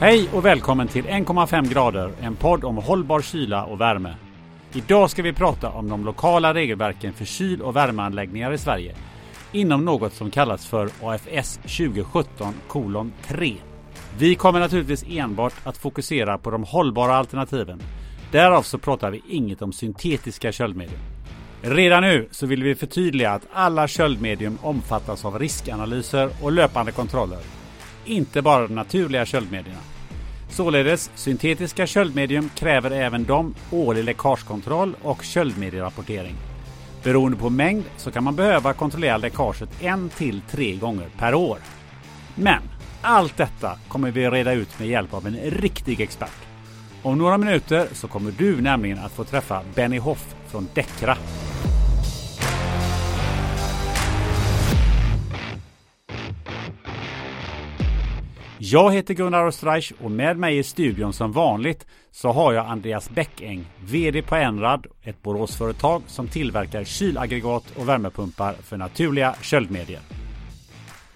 Hej och välkommen till 1,5 grader, en podd om hållbar kyla och värme. Idag ska vi prata om de lokala regelverken för kyl och värmeanläggningar i Sverige inom något som kallas för AFS 2017 3. Vi kommer naturligtvis enbart att fokusera på de hållbara alternativen. Därav så pratar vi inget om syntetiska köldmedium. Redan nu så vill vi förtydliga att alla köldmedium omfattas av riskanalyser och löpande kontroller. Inte bara de naturliga köldmedierna. Således, syntetiska köldmedium kräver även de årlig läckagekontroll och köldmedierapportering. Beroende på mängd så kan man behöva kontrollera läckaget en till tre gånger per år. Men allt detta kommer vi reda ut med hjälp av en riktig expert. Om några minuter så kommer du nämligen att få träffa Benny Hoff från Decra. Jag heter Gunnar Österreich och med mig i studion som vanligt så har jag Andreas Bäckäng, VD på Enrad, ett Boråsföretag som tillverkar kylaggregat och värmepumpar för naturliga köldmedier.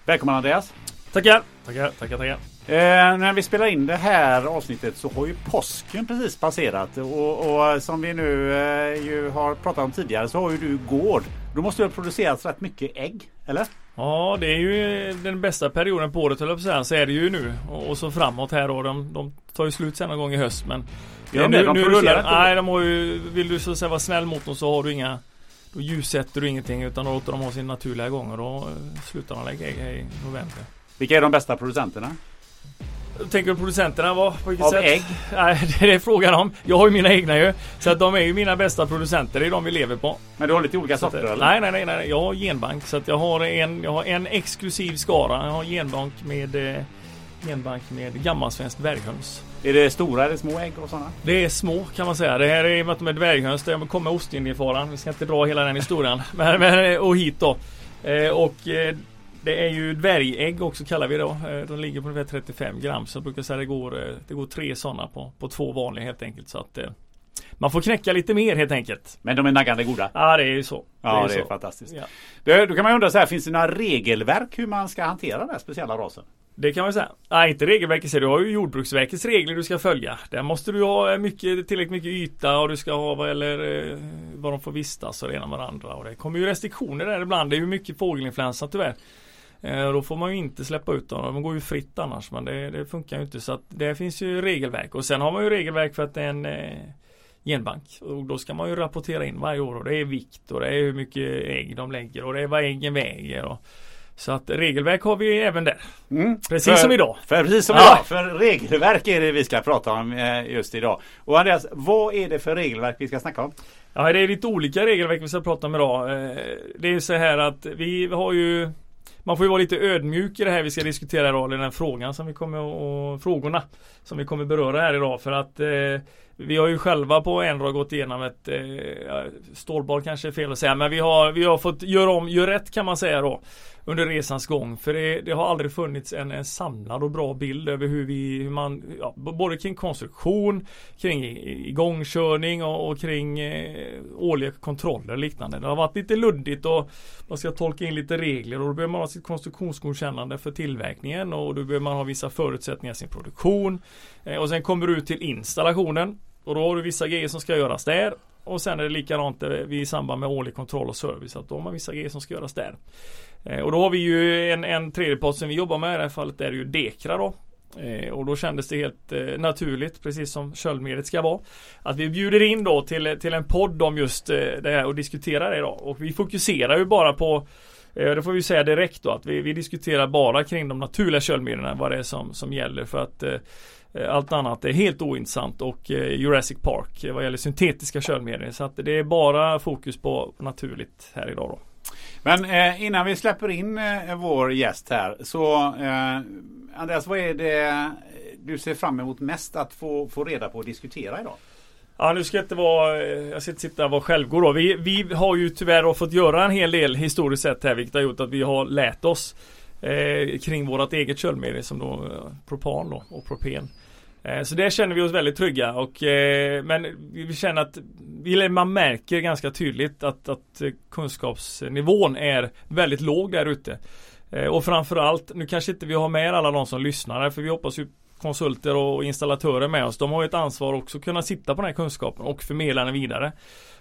Välkommen Andreas! Tackar! Tackar, tackar, tackar. Eh, när vi spelar in det här avsnittet så har ju påsken precis passerat och, och som vi nu eh, ju har pratat om tidigare så har ju du gård. Då måste du ha producerat rätt mycket ägg, eller? Ja, det är ju den bästa perioden på året, eller säga. Så är det ju nu. Och, och så framåt här då. De, de tar ju slut sen någon gång i höst. Men de det? De producerar inte? Nej, de har ju, vill du så att säga vara snäll mot dem så har du inga Då ljussätter du ingenting utan då låter de ha sin naturliga gång och då eh, slutar de lägga ägg i november. Vilka är de bästa producenterna? Tänker du producenterna vad? På vilket Av sätt? ägg? Nej, det är frågan om. Jag har ju mina egna ju. Så att de är ju mina bästa producenter. Det är de vi lever på. Men du har lite olika sorter eller? nej, nej, nej, nej. Jag har genbank. Så att jag har en, jag har en exklusiv skara. Jag har genbank med eh, genbank med gammalsvenskt dvärghöns. Är det stora eller små ägg och sådana? Det är små kan man säga. Det här är med att de är dvärghöns. Det kommer Ostindiefararen. Vi ska inte dra hela den historien. men, men, och hit då. Eh, och eh, det är ju dvärgägg också kallar vi det. Eh, De ligger på ungefär 35 gram. Så jag brukar säga det går, eh, det går tre sådana på, på två vanliga helt enkelt. Så att eh, man får knäcka lite mer helt enkelt. Men de är naggande goda? Ja det är ju så. Ja, ju det är fantastiskt. Ja. Då, då kan man ju undra så här, finns det några regelverk hur man ska hantera den här speciella rasen? Det kan man säga. Nej, inte regelverket. Du har ju Jordbruksverkets regler du ska följa. Där måste du ha mycket, tillräckligt mycket yta och du ska ha vad eller eh, vad de får vistas och det ena med det andra. Och det kommer ju restriktioner där ibland. Det är ju mycket fågelinfluensa tyvärr. Eh, Då får man ju inte släppa ut dem. De går ju fritt annars. Men det, det funkar ju inte. Så att det finns ju regelverk. Och sen har man ju regelverk för att det är en eh, genbank. Och då ska man ju rapportera in varje år. Och det är vikt och det är hur mycket ägg de lägger och det är vad äggen väger. Och, så att regelverk har vi även där. Mm. Precis för, som idag. För precis som Ja. idag. För regelverk är det vi ska prata om eh, just idag. Och Andreas, vad är det för regelverk vi ska snacka om? Ja, det är lite olika regelverk vi ska prata om idag. Eh, Det är ju så här att vi har ju man får ju vara lite ödmjuk i det här vi ska diskutera idag, eller den frågan som vi kommer och frågorna som vi kommer beröra här idag. För att eh, vi har ju själva på Enra gått igenom ett eh, stålbad kanske är fel att säga men vi har, vi har fått göra om, göra rätt kan man säga då under resans gång för det, det har aldrig funnits en, en samlad och bra bild över hur vi, hur man, ja, både kring konstruktion, kring igångkörning och, och kring eh, årliga kontroller och liknande. Det har varit lite luddigt och man ska tolka in lite regler och då behöver man ha sitt konstruktionsgodkännande för tillverkningen och då behöver man ha vissa förutsättningar i sin produktion. Eh, och sen kommer du ut till installationen och då har du vissa grejer som ska göras där. Och sen är det likadant eh, vid- i samband med årlig kontroll och service att då har man vissa grejer som ska göras där. Eh, och då har vi ju en, en tredjepart som vi jobbar med i det här fallet är det ju Dekra då. Och då kändes det helt naturligt, precis som köldmedlet ska vara. Att vi bjuder in då till, till en podd om just det här och diskuterar det idag. Och vi fokuserar ju bara på det får vi säga direkt då att vi, vi diskuterar bara kring de naturliga köldmedlen, vad det är som, som gäller för att eh, allt annat är helt ointressant och eh, Jurassic Park eh, vad gäller syntetiska köldmedel. Så att det är bara fokus på, naturligt här idag då. Men eh, innan vi släpper in eh, vår gäst här så eh, Andreas, vad är det du ser fram emot mest att få, få reda på och diskutera idag? Ja nu ska jag inte vara, eh, jag ska inte sitta och vara självgod då. Vi, vi har ju tyvärr fått göra en hel del historiskt sett här vilket har gjort att vi har lärt oss eh, kring vårt eget köldmedel som då eh, propan då, och propen. Eh, så där känner vi oss väldigt trygga och eh, men vi känner att man märker ganska tydligt att, att eh, kunskapsnivån är väldigt låg där ute. Och framförallt, nu kanske inte vi har med alla de som lyssnar för vi hoppas ju konsulter och installatörer med oss. De har ett ansvar också att kunna sitta på den här kunskapen och förmedla den vidare.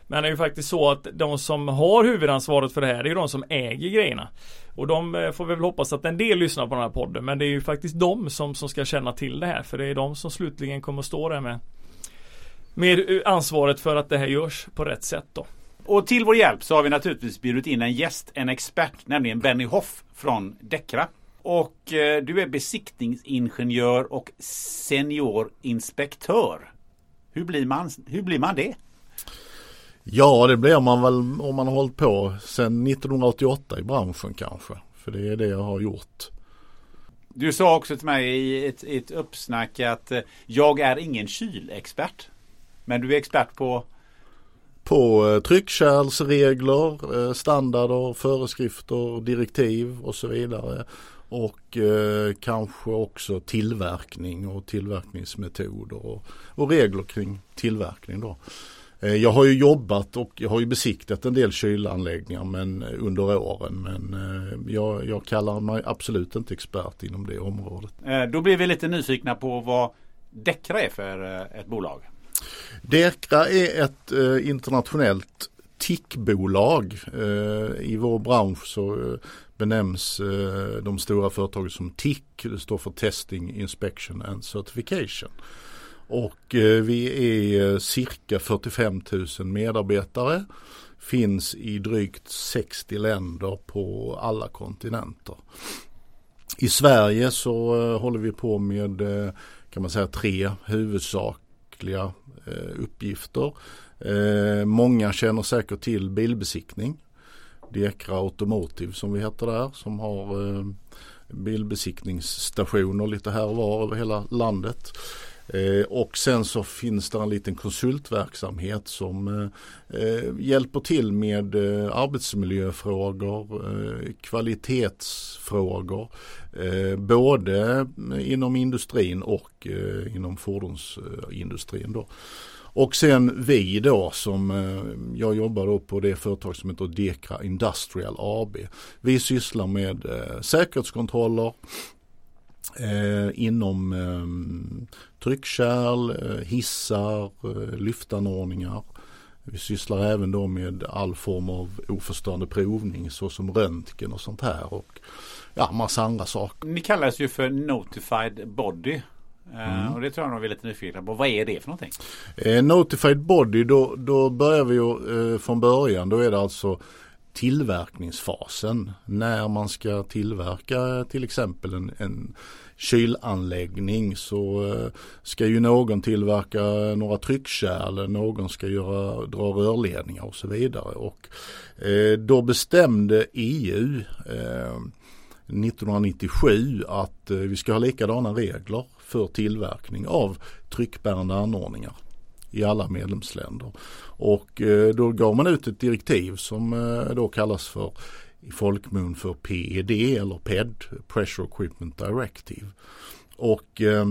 Men det är ju faktiskt så att de som har huvudansvaret för det här, det är de som äger grejerna. Och de eh, får vi väl hoppas att en del lyssnar på den här podden. Men det är ju faktiskt de som, som ska känna till det här. För det är de som slutligen kommer att stå där med, med eh, ansvaret för att det här görs på rätt sätt då. Och till vår hjälp så har vi naturligtvis bjudit in en gäst, en expert, nämligen Benny Hoff från Decra. Och eh, du är besiktningsingenjör och seniorinspektör. Hur blir man, hur blir man det? Ja, det blir man väl om man har hållit på sedan 1988 i branschen kanske. För det är det jag har gjort. Du sa också till mig i ett, ett uppsnack att eh, jag är ingen kylexpert. Men du är expert på? På eh, tryckkärlsregler, eh, standarder, föreskrifter, direktiv och så vidare. Och eh, kanske också tillverkning och tillverkningsmetoder och, och regler kring tillverkning då. Eh, jag har ju jobbat och jag har ju besiktat en del kylanläggningar men, eh, under åren men eh, jag, jag kallar mig absolut inte expert inom det området. Då blir vi lite nyfikna på vad Dekra är för ett bolag. Dekra är ett internationellt TIC-bolag. I vår bransch så benämns de stora företagen som TIC. Det står för Testing, Inspection and Certification. Och eh, vi är eh, cirka 45 000 medarbetare. Finns i drygt 60 länder på alla kontinenter. I Sverige så eh, håller vi på med kan man säga tre huvudsakliga uppgifter. Många känner säkert till bilbesiktning. Dekra Automotive som vi heter där som har bilbesiktningsstationer lite här och var över hela landet. Eh, och sen så finns det en liten konsultverksamhet som eh, hjälper till med eh, arbetsmiljöfrågor, eh, kvalitetsfrågor, eh, både inom industrin och eh, inom fordonsindustrin. Då. Och sen vi då som, jag jobbar då på det företag som heter Dekra Industrial AB. Vi sysslar med säkerhetskontroller, eh, inom eh, tryckkärl, eh, hissar, eh, lyftanordningar. Vi sysslar även då med all form av oförstörande provning såsom röntgen och sånt här och ja, massa andra saker. Ni kallas ju för Notified Body. Eh, mm. Och det tror jag nog vi är lite nyfikna på. Vad är det för någonting? Eh, notified Body, då, då börjar vi ju eh, från början. Då är det alltså tillverkningsfasen. När man ska tillverka till exempel en, en kylanläggning så eh, ska ju någon tillverka några tryckkärl, någon ska göra, dra rörledningar och så vidare. Och eh, då bestämde EU 1997 eh, att vi ska ha likadana regler för tillverkning av tryckbärande anordningar i alla medlemsländer. Och då gav man ut ett direktiv som då kallas för i folkmun för PED eller PED, Pressure Equipment Directive. Och eh,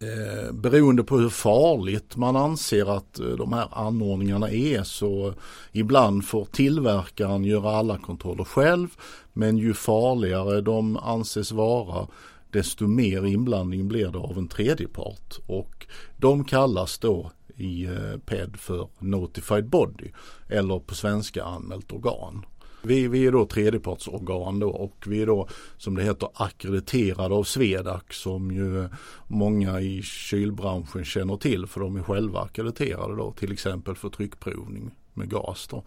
eh, beroende på hur farligt man anser att eh, de här anordningarna är så ibland får tillverkaren göra alla kontroller själv men ju farligare de anses vara desto mer inblandning blir det av en tredjepart och de kallas då i eh, PED för Notified Body eller på svenska anmält organ. Vi, vi är då tredjepartsorgan då och vi är då som det heter akkrediterade av Swedac som ju många i kylbranschen känner till för de är själva akkrediterade då till exempel för tryckprovning med gas då.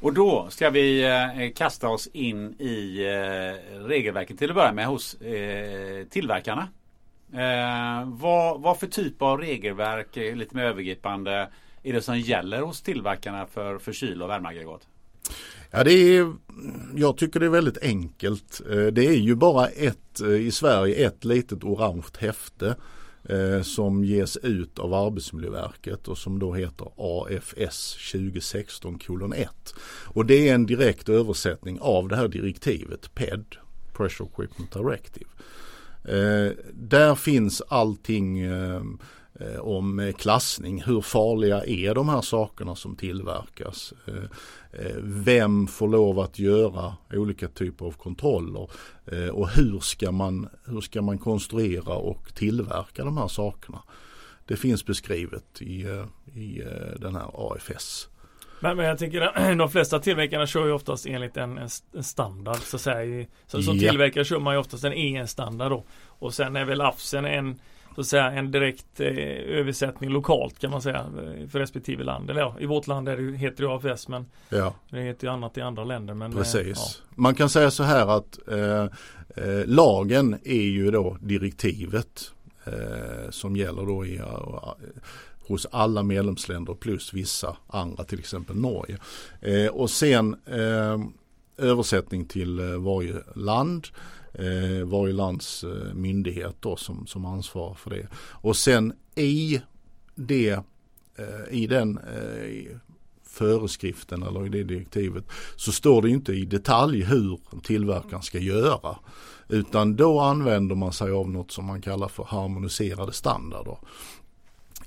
Och då ska vi eh, kasta oss in i eh, regelverket till att börja med hos eh, tillverkarna. Eh, vad, vad för typ av regelverk, lite mer övergripande, är det som gäller hos tillverkarna för, för kyl och värmeaggregat? Ja, det är, jag tycker det är väldigt enkelt. Eh, det är ju bara ett, eh, i Sverige, ett litet orange häfte eh, som ges ut av Arbetsmiljöverket och som då heter AFS 2016 kolon 1. Och det är en direkt översättning av det här direktivet PED, Pressure Equipment Directive. där finns allting om klassning. Hur farliga är de här sakerna som tillverkas? Vem får lov att göra olika typer av kontroller? Och hur ska man, hur ska man konstruera och tillverka de här sakerna? Det finns beskrivet i, i den här AFS. Men, men jag tycker att de flesta tillverkarna kör ju oftast enligt en, en standard så att säga. Så, som ja. tillverkare kör man ju oftast en EN-standard då. Och sen är väl AFSen en så att säga en direkt eh, översättning lokalt kan man säga eh, för respektive land. Eller ja, i vårt land är det, heter det AFS men ja. det heter ju annat i andra länder. Men, eh, Precis. Ja. Man kan säga så här att eh, eh, lagen är ju då direktivet eh, som gäller då i hos alla medlemsländer plus vissa andra, till exempel Norge. Eh, och sen eh, översättning till eh, varje land. Eh, varje lands eh, myndighet då som, som ansvarar för det. Och sen i det, eh, i den eh, föreskriften eller i det direktivet så står det inte i detalj hur tillverkaren ska göra. Utan då använder man sig av något som man kallar för harmoniserade standarder.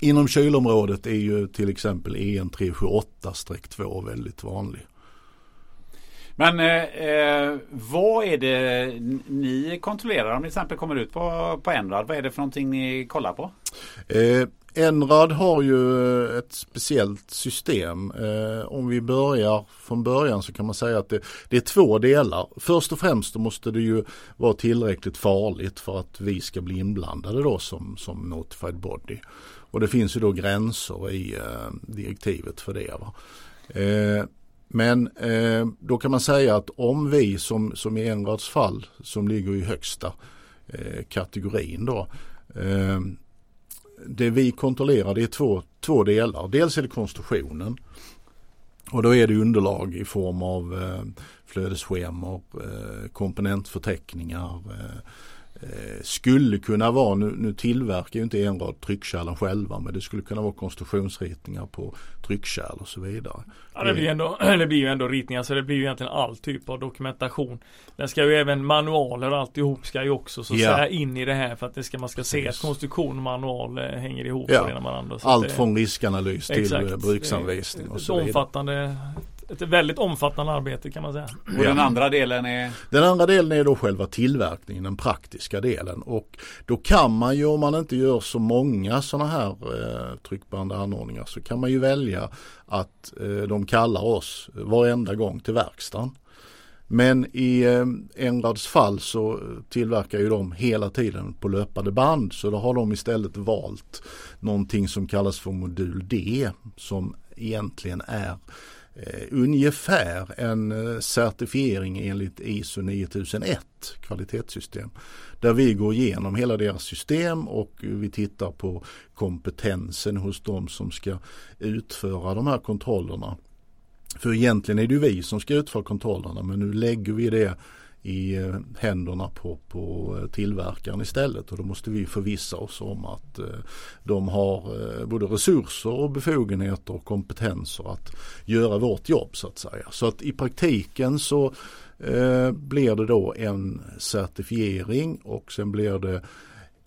Inom kylområdet är ju till exempel EN 378-2 väldigt vanlig. Men eh, eh, vad är det ni kontrollerar om ni till exempel kommer ut på, på Enrad? Vad är det för någonting ni kollar på? Eh, Enrad har ju ett speciellt system. Eh, om vi börjar från början så kan man säga att det, det, är två delar. Först och främst måste det ju vara tillräckligt farligt för att vi ska bli inblandade då som, som notified body. Och det finns ju då gränser i eh, direktivet för det. Eh, men eh, då kan man säga att om vi som, som i Enrads fall som ligger i högsta eh, kategorin då. Eh, det vi kontrollerar det är två, två delar. Dels är det konstruktionen. Och då är det underlag i form av eh, flödesschemor, eh, komponentförteckningar, eh, skulle kunna vara, nu, nu tillverkar ju inte Enrad tryckkärlen själva men det skulle kunna vara konstruktionsritningar på tryckkärl och så vidare. Ja det blir, ändå, det blir ju ändå ritningar så det blir ju egentligen all typ av dokumentation. Den ska ju även manualer och alltihop ska ju också så ja. säga in i det här för att det ska, man ska se att konstruktion och manual eh, hänger ihop ja. med varandra. Allt det, från riskanalys till exakt. bruksanvisning och så vidare. Omfattande ett väldigt omfattande arbete kan man säga. Och den andra delen är? Den andra delen är då själva tillverkningen, den praktiska delen. Och då kan man ju om man inte gör så många sådana här eh, tryckbärande anordningar så kan man ju välja att eh, de kallar oss varenda gång till verkstaden. Men i eh, Enrads fall så tillverkar ju de hela tiden på löpande band så då har de istället valt någonting som kallas för modul D som egentligen är eh, ungefär en eh, certifiering enligt ISO 9001 kvalitetssystem. Där vi går igenom hela deras system och vi tittar på kompetensen hos de som ska utföra de här kontrollerna. För egentligen är det ju vi som ska utföra kontrollerna men nu lägger vi det i eh, händerna på, på eh, tillverkaren istället och då måste vi förvissa oss om att eh, de har både resurser och befogenheter och kompetenser att göra vårt jobb så att säga. Så att i praktiken så eh, blir det då en certifiering och sen blir det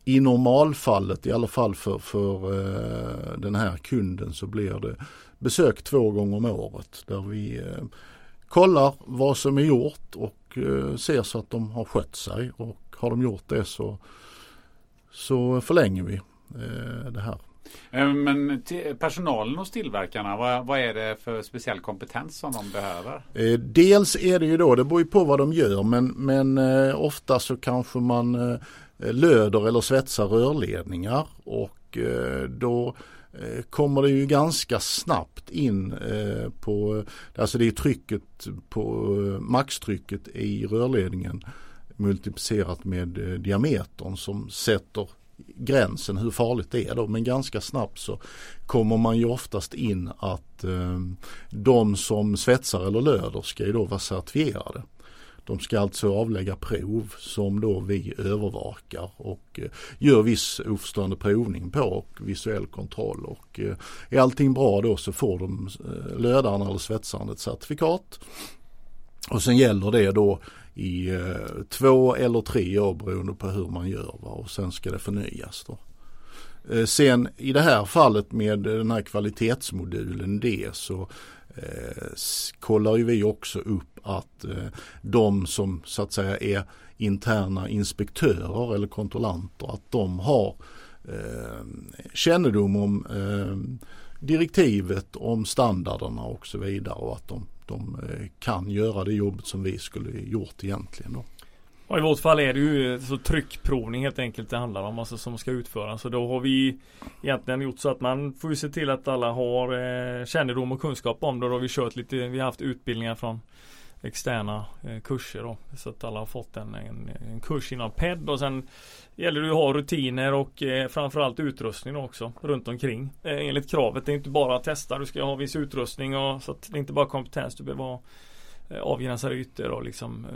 i normalfallet, i alla fall för, för eh, den här kunden så blir det besök två gånger om året där vi eh, kollar vad som är gjort och ser så att de har skött sig och har de gjort det så, så förlänger vi eh, det här. Eh, men personalen hos tillverkarna, vad, vad, är det för speciell kompetens som de behöver? Dels är det ju då, det beror ju på vad de gör, men, men ofta så kanske man löder eller svetsar rörledningar och då Eh, Eh, kommer det ju ganska snabbt in eh, på, alltså det är trycket på eh, maxtrycket i rörledningen multiplicerat med diametern som sätter gränsen hur farligt det är då. Men ganska snabbt så kommer man ju oftast in att de som svetsar eller löder ska ju då vara certifierade. De ska alltså avlägga prov som då vi övervakar och eh, gör viss oförstörande provning på och visuell kontroll. Och eh, är allting bra då så får de eh, lödaren eller svetsaren ett certifikat. Och sen gäller det då i två eller tre år beroende på hur man gör va? och sen ska det förnyas då. Sen i det här fallet med den här kvalitetsmodulen D så eh, kollar ju vi också upp att eh, de som så att säga är interna inspektörer eller kontrollanter att de har eh, kännedom om eh, direktivet, om standarderna och så vidare och att de, de eh, kan göra det jobbet som vi skulle gjort egentligen. Då. Och I vårt fall är det ju så tryckprovning helt enkelt det handlar om, alltså som ska utföras. Så då har vi egentligen gjort så att man får ju se till att alla har eh, kännedom och kunskap om det. Då har vi kört lite, vi har haft utbildningar från externa eh, kurser då. Så att alla har fått en, en, en kurs inom PED och sen gäller det att ha rutiner och eh, framförallt utrustning också runt omkring. Eh, enligt kravet. Det är inte bara att testa, du ska ha viss utrustning och så att det är inte bara kompetens du behöver ha avgränsade ytor och liksom eh,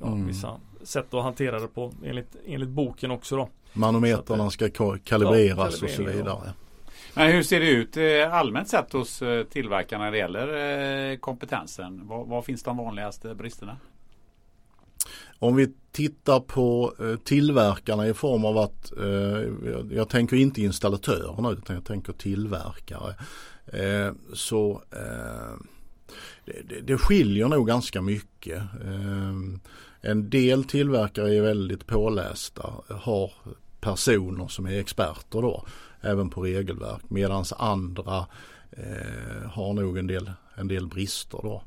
ja, mm. vissa sätt att hantera det på enligt, enligt boken också då. Manometrarna ska kalibreras ja, och så vidare. Men hur ser det ut eh, allmänt sett hos eh, tillverkarna när det gäller kompetensen? Var, var finns de vanligaste bristerna? Om vi tittar på tillverkarna i form av att, jag tänker inte installatörer nu utan jag tänker tillverkare. Så det, det skiljer nog ganska mycket. Ehm, en del tillverkare är väldigt pålästa, har personer som är experter då, även på regelverk, medan andra eh, har nog en del, en del brister då.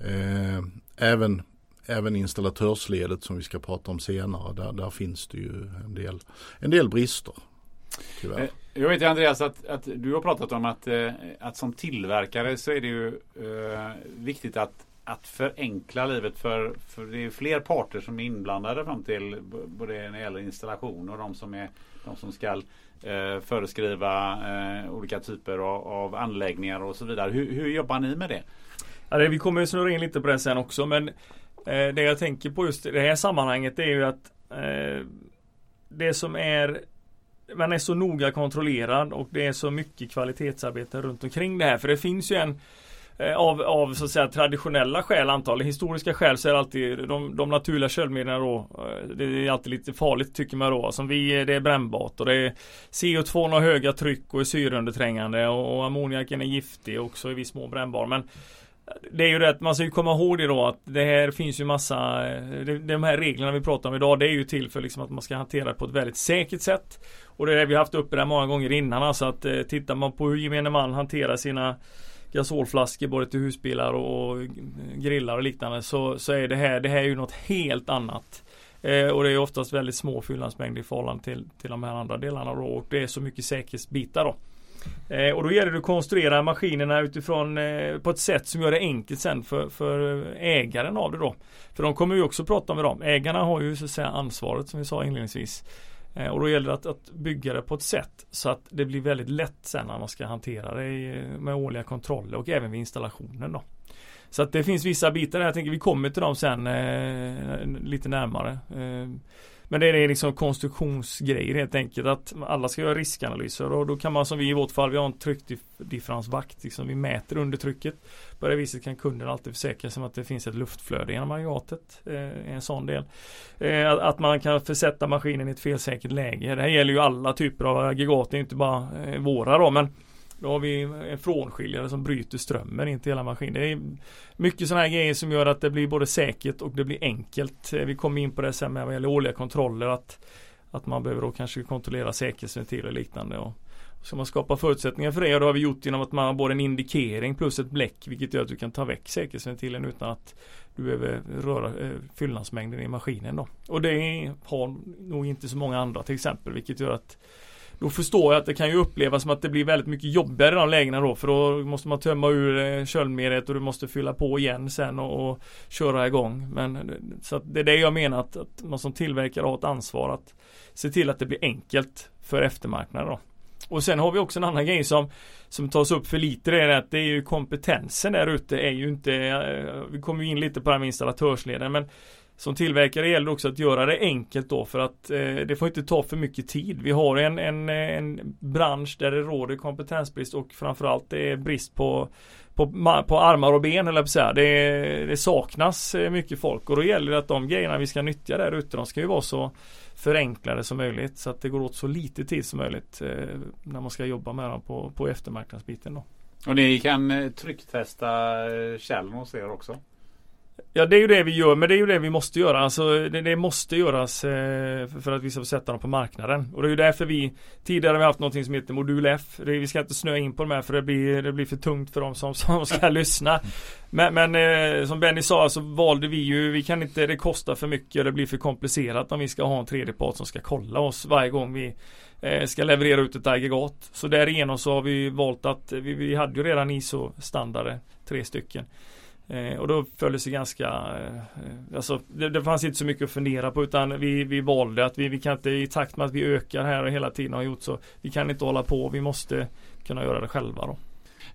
Eh, även, även installatörsledet som vi ska prata om senare, där, där finns det ju en del, en del brister. Tyvärr. Eh, jag vet Andreas att, att du har pratat om att, eh, att som tillverkare så är det ju eh, viktigt att att förenkla livet för, för det är fler parter som är inblandade fram till både när det gäller installation och de som, är, de som ska eh, föreskriva eh, olika typer av, av, anläggningar och så vidare. Hur, hur jobbar ni med det? Ja, det vi kommer att snurra in lite på det sen också men eh, det jag tänker på just i det här sammanhanget är ju att det som är man är så noga kontrollerad och det är så mycket kvalitetsarbete runt omkring det här. För det finns ju en eh, av, av så att säga traditionella skäl antagligen. Historiska skäl så är det alltid de, de naturliga köldmedlen då. Eh, det är alltid lite farligt tycker man då. Som vi, det är brännbart och det är CO2 har höga tryck och är syreunderträngande och, och ammoniaken är giftig också i viss mån brännbar. Men det är ju rätt, man ska ju komma ihåg det då att det här finns ju massa De här reglerna vi pratar om idag det är ju till för liksom att man ska hantera det på ett väldigt säkert sätt Och det är det vi haft uppe där många gånger innan alltså att eh, tittar man på hur gemene man hanterar sina gasolflaskor både till husbilar och grillar och liknande så, så är det här, det här är ju något helt annat. Eh, och det är oftast väldigt små fyllnadsmängder i förhållande till, till de här andra delarna då, och det är så mycket säkerhetsbitar då. Eh, och då gäller det att konstruera maskinerna utifrån eh, på ett sätt som gör det enkelt sen för, för eh, ägaren av det då. För de kommer vi också prata med dem. Ägarna har ju så att säga ansvaret som vi sa inledningsvis. Eh, och då gäller det att, att, bygga det på ett sätt så att det blir väldigt lätt sen när man ska hantera det med årliga kontroller och även vid installationen. Då. Så att det finns vissa bitar där, jag tänker vi kommer till dem sen eh, lite närmare. Eh, men det är liksom konstruktionsgrejer helt enkelt att alla ska göra riskanalyser och då kan man som vi i vårt fall, vi har en tryckdifferensvakt, liksom vi mäter under trycket. På det viset kan kunden alltid försäkra sig om att det finns ett luftflöde genom aggregatet. Eh, en sån del. Eh, att man kan försätta maskinen i ett felsäkert läge. Det här gäller ju alla typer av aggregat, det är inte bara eh, våra då men då har vi en frånskiljare som bryter strömmen in till hela maskinen. Det är mycket sådana här grejer som gör att det blir både säkert och det blir enkelt. Eh, vi kommer in på det sen med vad gäller årliga kontroller att, att man behöver då kanske kontrollera säkerhetsventiler och liknande. Och ska man skapa förutsättningar för det och det har vi gjort genom att man har både en indikering plus ett bläck vilket gör att du kan ta väck säkerhetsventilen utan att du behöver röra eh, fyllnadsmängden i maskinen då. Och det har nog inte så många andra till exempel vilket gör att då förstår jag att det kan ju upplevas som att det blir väldigt mycket jobbigare i de lägena då för då måste man tömma ur eh, kölmedlet och du måste fylla på igen sen och, och köra igång. Men eh, så det är det jag menar att, att man som tillverkare har ett ansvar att se till att det blir enkelt för eftermarknaden då. Och sen har vi också en annan grej som som tas upp för lite det är att det är ju kompetensen där ute är ju inte eh, Vi kommer in lite på det här med installatörsleden men som tillverkare gäller också att göra det enkelt då för att eh, det får inte ta för mycket tid. Vi har en, en, eh, en bransch där det råder kompetensbrist och framförallt det är brist på på, på armar och ben eller så det, det saknas eh, mycket folk och då gäller det att de grejerna vi ska nyttja där ute de ska ju vara så förenklade som möjligt så att det går åt så lite tid som möjligt eh, när man ska jobba med dem på, på eftermarknadsbiten. Då. Och ni kan eh, trycktesta eh, hos er också? Ja det är ju det vi gör men det är ju det vi måste göra. Alltså det, det måste göras eh, för att vi ska få sätta dem på marknaden. Och det är ju därför vi Tidigare har vi haft något som heter modul F. Det, vi ska inte snöa in på de här för det blir, det blir för tungt för dem som, som ska lyssna. Men, men eh, som Benny sa så valde vi ju Vi kan inte Det kostar för mycket Det blir för komplicerat om vi ska ha en tredjepart som ska kolla oss varje gång vi eh, ska leverera ut ett aggregat. Så därigenom så har vi valt att vi, vi hade ju redan ISO-standarder Tre stycken. Eh, och då följdes det sig ganska eh, Alltså det, det, fanns inte så mycket att fundera på utan vi, vi valde att vi, vi kan inte i takt med att vi ökar här och hela tiden har gjort så Vi kan inte hålla på, vi måste kunna göra det själva då.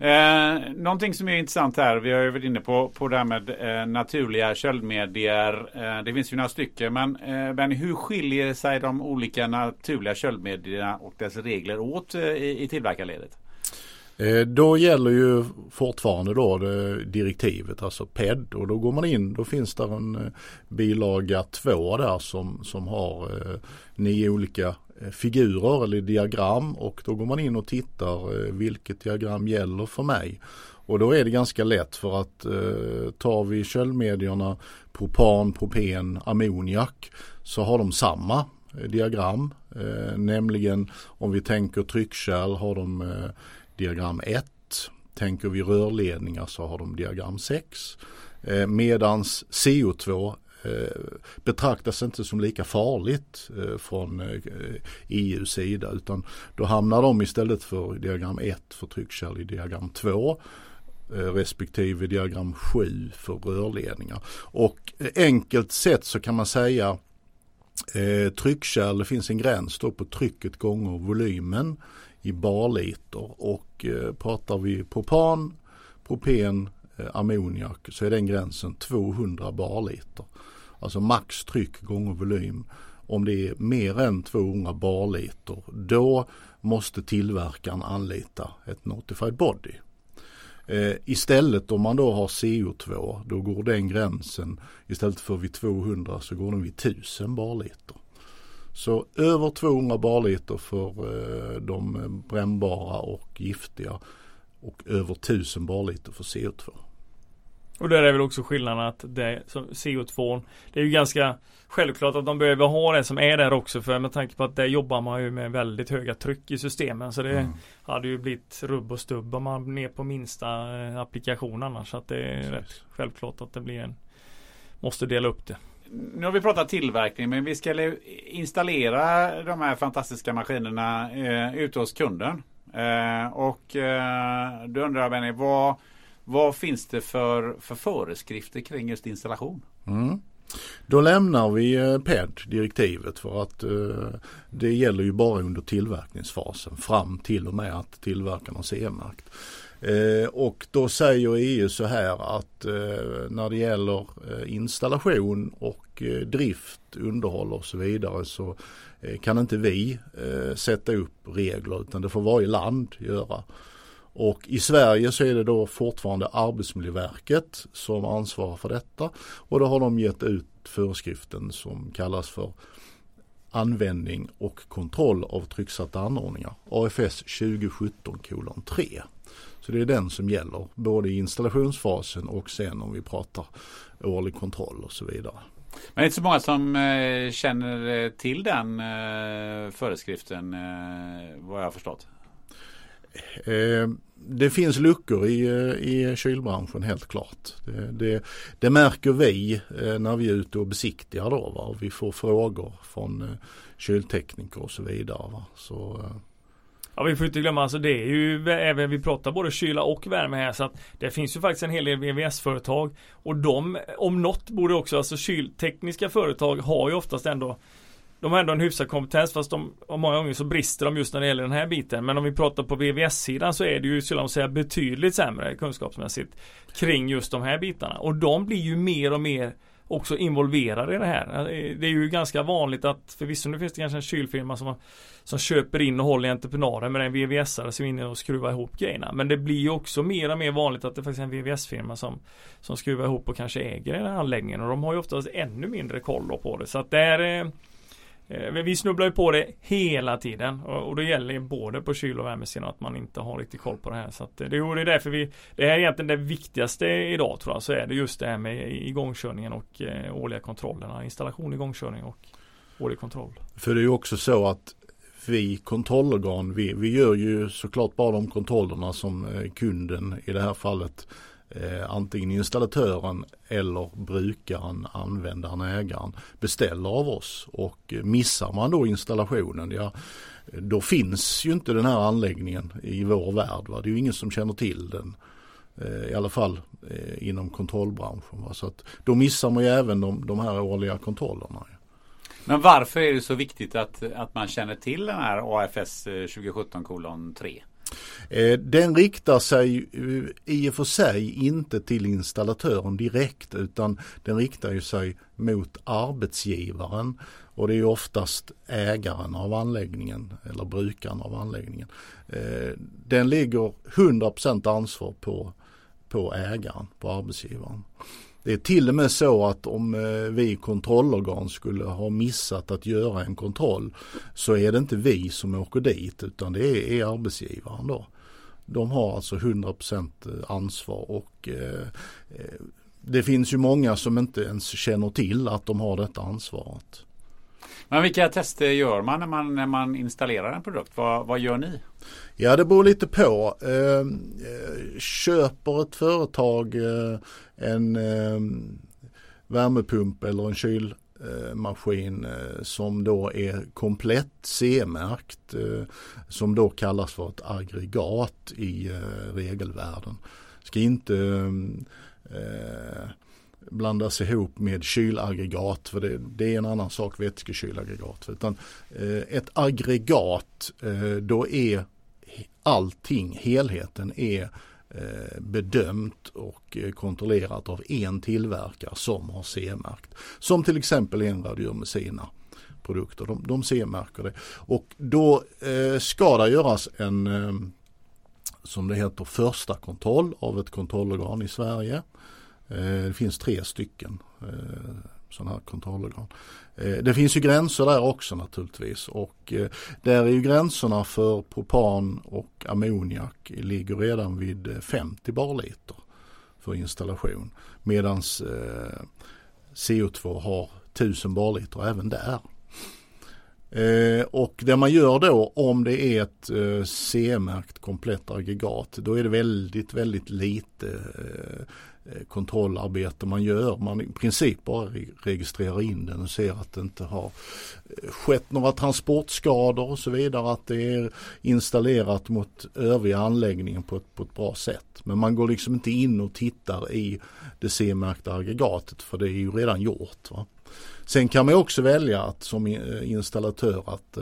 Eh, någonting som är intressant här, vi har ju varit inne på, på det här med eh, naturliga köldmedier. Eh, det finns ju några stycken, men eh, Benny, hur skiljer sig de olika naturliga köldmedierna och dess regler åt eh, i, i tillverkarledet? Eh, då gäller ju fortfarande då eh, direktivet, alltså PED och då går man in, då finns det en eh, bilaga 2 där som, som har nio olika figurer eller diagram och då går man in och tittar vilket diagram gäller för mig. Och då är det ganska lätt för att eh, tar vi köldmedierna propan, propen, ammoniak så har de samma diagram. Eh, nämligen om vi tänker tryckkärl har de eh, diagram 1. Tänker vi rörledningar så har de diagram 6. Eh, medans CO2 eh, betraktas inte som lika farligt eh, från eh, EUs sida utan då hamnar de istället för diagram 1 för tryckkärl i diagram 2 respektive diagram 7 för rörledningar. Och enkelt sett så kan man säga eh, tryckkärl, det finns en gräns då på trycket gånger volymen i barliter och eh, pratar vi propan, propen, eh, ammoniak så är den gränsen 200 barliter. Alltså max tryck gånger volym. Om det är mer än 200 barliter då måste tillverkaren anlita ett notified body. Eh, istället om man då har CO2 då går den gränsen istället för vid 200 så går den vid 1000 barliter. Så över 200 barliter för eh, de brännbara och giftiga och över 1000 barliter för CO2. Och där är väl också skillnaden att det, CO2 Det är ju ganska Självklart att de behöver ha det som är där också för med tanke på att där jobbar man ju med väldigt höga tryck i systemen så det mm. hade ju blivit rubb och stubb om man ner på minsta eh, applikation annars så att det är Precis. rätt självklart att det blir en Måste dela upp det nu har vi pratat tillverkning men vi ska installera de här fantastiska maskinerna eh, ute hos kunden. Eh, och eh, då undrar jag Benny, vad, vad finns det för, för föreskrifter kring just installation? Mm. Då lämnar vi eh, PED, direktivet, för att eh, det gäller ju bara under tillverkningsfasen fram till och med att tillverkarna har CE-märkt. Eh, och då säger EU så här att eh, när det gäller eh, installation och eh, drift, underhåll och så vidare så eh, kan inte vi sätta upp regler utan det får varje land göra. Och i Sverige så är det då fortfarande Arbetsmiljöverket som ansvarar för detta och då har de gett ut föreskriften som kallas för användning och kontroll av trycksatta anordningar, AFS 2017 kolon 3. Så det är den som gäller både i installationsfasen och sen om vi pratar årlig kontroll och så vidare. Men det är inte så många som eh, känner till den eh, föreskriften eh, vad jag har förstått. Eh, det finns luckor i, eh, i kylbranschen helt klart. Det, det, det märker vi eh, när vi är ute och besiktigar då. Va? Vi får frågor från kyltekniker och så vidare. Va? Så, Ja vi får inte glömma alltså det är ju även vi pratar både kyla och värme här så att det finns ju faktiskt en hel del VVS-företag och de om något borde också alltså kyltekniska företag har ju oftast ändå de har ändå en hyfsad kompetens fast de många gånger så brister de just när det gäller den här biten. Men om vi pratar på VVS-sidan så är det ju skulle jag säga betydligt sämre kunskapsmässigt kring just de här bitarna. Och de blir ju mer och mer också involverade i det här. Det är ju ganska vanligt att förvisso nu finns det kanske en kylfirma som, som köper in och håller i entreprenader med en VVS-are som är inne och skruvar ihop grejerna. Men det blir ju också mer och mer vanligt att det faktiskt är en VVS-firma som, som skruvar ihop och kanske äger den här anläggningen och de har ju oftast ännu mindre koll på det. Så att det är Eh, vi snubblar ju på det hela tiden och, det gäller både på kyl och värmesidan att man inte har riktigt koll på det här. Så att eh, det, är därför vi, det här är egentligen det viktigaste idag tror jag, så är det just det här med igångkörningen och eh, årliga kontrollerna. Installation, igångkörning och årlig kontroll. För det är ju också så att vi kontrollorgan, vi, vi gör ju såklart bara de kontrollerna som kunden i det här fallet eh, antingen installatören eller brukaren, användaren, ägaren beställer av oss. Och missar man då installationen, ja då finns ju inte den här anläggningen i vår värld. Va? Det är ju ingen som känner till den. Eh, I alla fall eh, inom kontrollbranschen. Va? Så att då missar man ju även de, de här årliga kontrollerna. Men varför är det så viktigt att, att man känner till den här AFS 2017 eh, kolon 3? Eh, den riktar sig eh, i och för sig inte till installatören direkt utan den riktar ju sig mot arbetsgivaren och det är oftast ägaren av anläggningen eller brukaren av anläggningen. Eh, den ligger 100% ansvar på, på ägaren, på arbetsgivaren. Det är till och med så att om eh, vi kontrollorgan skulle ha missat att göra en kontroll så är det inte vi som åker dit utan det är arbetsgivaren då. De har alltså 100% eh, ansvar och eh, det finns ju många som inte ens känner till att de har detta ansvaret. Men vilka tester gör man när man, när man installerar en produkt? Vad, vad gör ni? Ja det beror lite på. Ehm, eh, köper ett företag eh, en eh, värmepump eller en kylmaskin eh, som då är komplett C-märkt eh, som då kallas för ett aggregat i eh, regelvärlden. Ska inte ehm, eh, blandas ihop med kylaggregat för det, det är en annan sak vätskekylaggregat. Utan eh, ett aggregat eh, då är allting, helheten är eh, bedömt och eh, kontrollerat av en tillverkare som har C-märkt. Som till exempel Enradio med sina produkter. De, de C-märker det. Och då eh, ska det göras en eh, som det heter första kontroll av ett kontrollorgan i Sverige. Eh, det finns tre stycken eh, sådana här kontrollorgan. Eh, det finns ju gränser där också naturligtvis och eh, där är ju gränserna för propan och ammoniak ligger redan vid eh, 50 barliter för installation. Medan CO2 har 1000 barliter även där. och det man gör då om det är ett C-märkt komplett aggregat då är det väldigt väldigt lite Eh, Eh, kontrollarbete man gör. Man i princip bara registrerar in den och ser att det inte har eh, skett några transportskador och så vidare. Att det är installerat mot övriga anläggningen på ett, på ett bra sätt. Men man går liksom inte in och tittar i det C-märkta aggregatet för det är ju redan gjort. Va? Sen kan man också välja att som eh, installatör att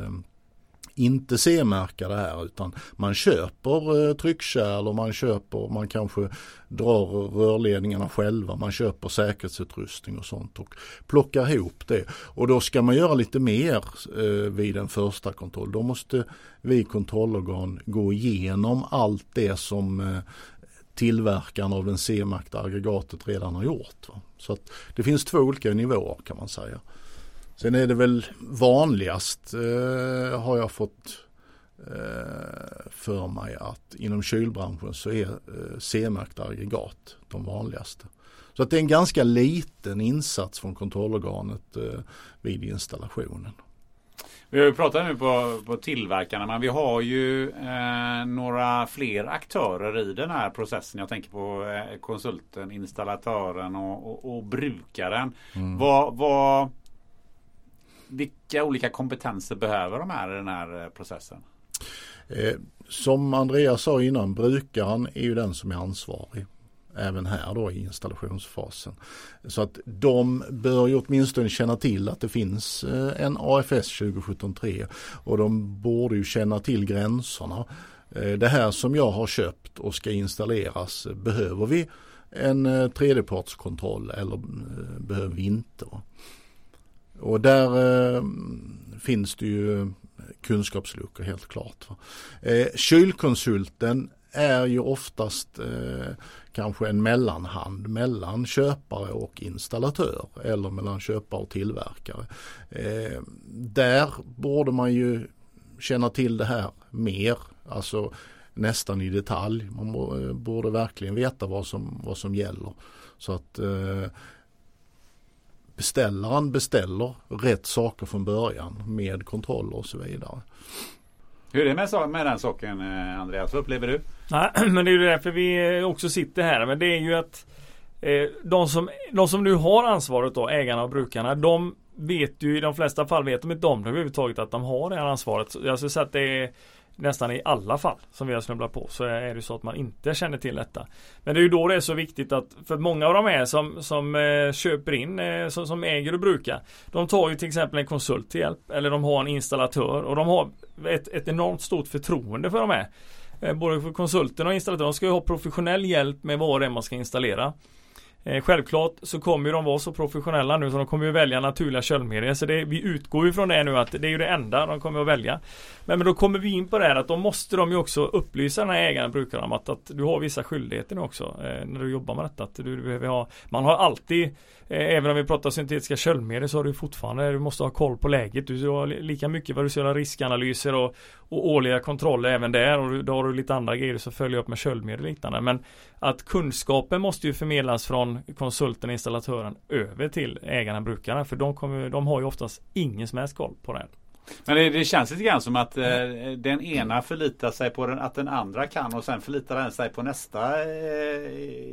inte C-märka det här utan man köper eh, tryckkärl och man köper, man kanske drar rörledningarna själva, man köper säkerhetsutrustning och sånt och plockar ihop det. Och då ska man göra lite mer eh, vid en första kontroll. Då måste vi kontrollorgan gå igenom allt det som eh, tillverkaren av den C-märkta aggregatet redan har gjort. Va? Så att det finns två olika nivåer kan man säga. Sen är det väl vanligast eh, har jag fått eh, för mig att inom kylbranschen så är eh, C-märkta aggregat de vanligaste. Så att det är en ganska liten insats från kontrollorganet eh, vid installationen. Vi har ju pratat nu på, på tillverkarna men vi har ju eh, några fler aktörer i den här processen. Jag tänker på eh, konsulten, installatören och, och, och brukaren. Mm. Vad, vad, vilka olika kompetenser behöver de här i den här eh, processen? Eh, som Andreas sa innan, brukaren är ju den som är ansvarig även här då i installationsfasen. Så att de bör ju åtminstone känna till att det finns eh, en AFS 2017-3 och de borde ju känna till gränserna. Eh, det här som jag har köpt och ska installeras, behöver vi en tredjepartskontroll eller behöver vi inte? Och där eh, finns det ju kunskapsluckor helt klart. Eh, kylkonsulten är ju oftast eh, kanske en mellanhand mellan köpare och installatör eller mellan köpare och tillverkare. Eh, där borde man ju känna till det här mer, alltså nästan i detalj. Man eh, borde verkligen veta vad som, vad som gäller. Så att eh, beställaren beställer rätt saker från början med kontroller och så vidare. Hur är det med, med den saken eh, Andreas? Vad upplever du? Nej, men det är ju därför vi också sitter här. Men det är ju att eh, de, som, de som nu har ansvaret då, ägarna och brukarna, de vet ju i de flesta fall vet de inte om det överhuvudtaget att de har det här ansvaret. Jag skulle säga att det är nästan i alla fall som vi har snubblat på så är det så att man inte känner till detta. Men det är ju då det är så viktigt att för många av de här som, som eh, köper in, eh, som, som, äger och brukar. De tar ju till exempel en konsult till hjälp eller de har en installatör och de har ett, ett enormt stort förtroende för de här. Eh, både för konsulten och installatören. De ska ju ha professionell hjälp med vad det är man ska installera. Eh, självklart så kommer de vara så professionella nu så de kommer ju välja naturliga köldmedier. Så det, vi utgår ju från det nu att det är ju det enda de kommer att välja. Men, men då kommer vi in på det här att då måste de ju också upplysa den här ägaren, brukaren om att, att du har vissa skyldigheter nu också eh, när du jobbar med detta. Att du, du behöver ha, man har alltid Eh, även om vi pratar syntetiska köldmedel så har du fortfarande, du måste ha koll på läget. Du har lika mycket vad du ska göra riskanalyser och, och årliga kontroller även där. Och då har du lite andra grejer som följer upp med köldmedel och liknande. Men att kunskapen måste ju förmedlas från konsulten, installatören över till ägarna, brukarna. För de, kommer, de har ju oftast ingen som helst koll på det. Men det, det, känns lite grann som att eh, den ena förlitar sig på den, att den andra kan och sen förlitar den sig på nästa eh,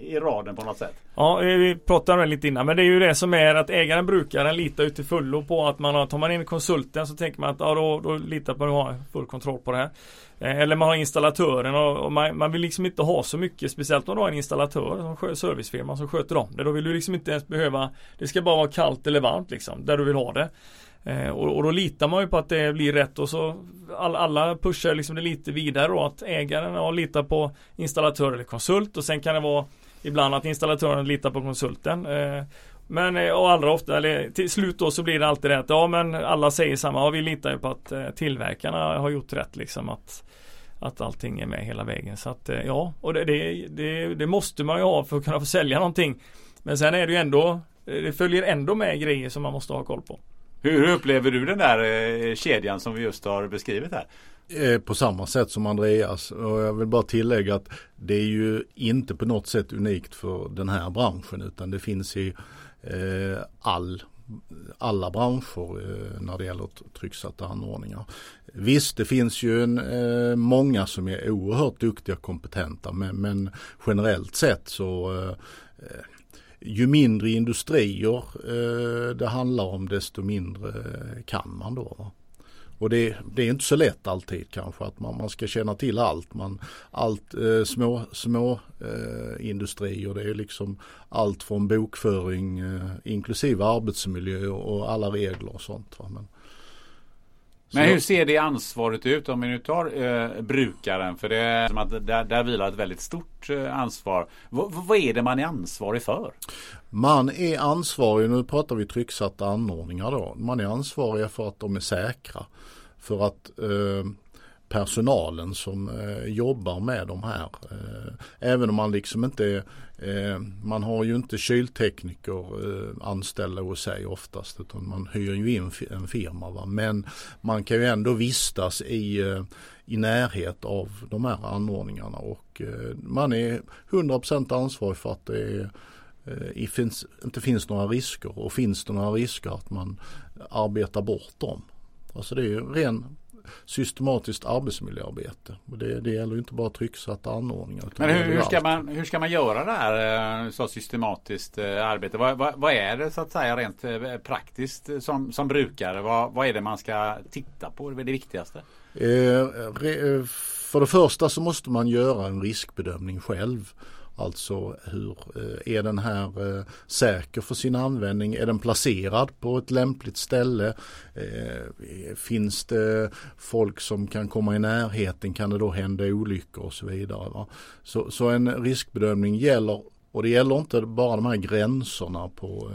i raden på något sätt. Ja, vi pratade om det lite innan. Men det är ju det som är att ägaren, brukaren litar ju till fullo på att man har, tar man in konsulten så tänker man att ja, då, då litar man på att ha full kontroll på det här. Eh, eller man har installatören och, och man, man, vill liksom inte ha så mycket Speciellt om du har en installatör som servicefirma som sköter om det. Då vill du liksom inte ens behöva Det ska bara vara kallt eller varmt liksom Där du vill ha det. Eh, och, och, då litar man ju på att det blir rätt och så all, alla pushar liksom det lite vidare då att ägaren ja, litar på installatör eller konsult och sen kan det vara ibland att installatören litar på konsulten. Eh, men eh, och allra ofta, eller till slut då så blir det alltid rätt. Ja men alla säger samma, ja, vi litar ju på att eh, tillverkarna har gjort rätt liksom att att allting är med hela vägen. Så att eh, ja, och det, det, det, det måste man ju ha för att kunna få sälja någonting. Men sen är det ju ändå, eh, det följer ändå med grejer som man måste ha koll på. Hur upplever du den där eh, kedjan som vi just har beskrivit här? Eh, på samma sätt som Andreas och jag vill bara tillägga att det är ju inte på något sätt unikt för den här branschen utan det finns i eh, all alla branscher när det gäller trycksatta anordningar. Visst, det finns ju en, många som är oerhört duktiga och kompetenta men, men generellt sett så ju mindre industrier eh, det handlar om desto mindre kan man då. Va? Och det, det, är inte så lätt alltid kanske att man, man ska känna till allt. Man, allt eh, små, små eh, industrier det är liksom allt från bokföring eh, inklusive arbetsmiljö och alla regler och sånt. Va? Men, men hur ser det ansvaret ut om vi nu tar eh, brukaren? För det är som att där, där vilar ett väldigt stort eh, ansvar. V vad är det man är ansvarig för? Man är ansvarig, nu pratar vi trycksatta anordningar då. Man är ansvarig för att de är säkra. För att eh, personalen som eh, jobbar med de här. Eh, även om man liksom inte eh, Eh, man har ju inte kyltekniker eh, anställda hos sig oftast utan man hyr ju in en firma. Va? Men man kan ju ändå vistas i, eh, i närhet av de här anordningarna och man är 100% ansvarig för att det är i finns, inte finns några risker och finns det några risker att man arbetar bort dem. Alltså det är ju ren systematiskt arbetsmiljöarbete. Och det, det gäller inte bara trycksatta anordningar. Men hur, hur, ska man, hur ska man göra det här eh, så systematiskt eh, arbete? Vad, vad, vad, är det så att säga rent eh, praktiskt som, som brukare? Vad, vad är det man ska titta på? Det är det viktigaste? Eh, re, för det första så måste man göra en riskbedömning själv. Alltså hur eh, är den här eh, säker för sin användning? Är den placerad på ett lämpligt ställe? Eh, finns det folk som kan komma i närheten? Kan det då hända olyckor och så vidare? Va? Så, så en riskbedömning gäller och det gäller inte bara de här gränserna på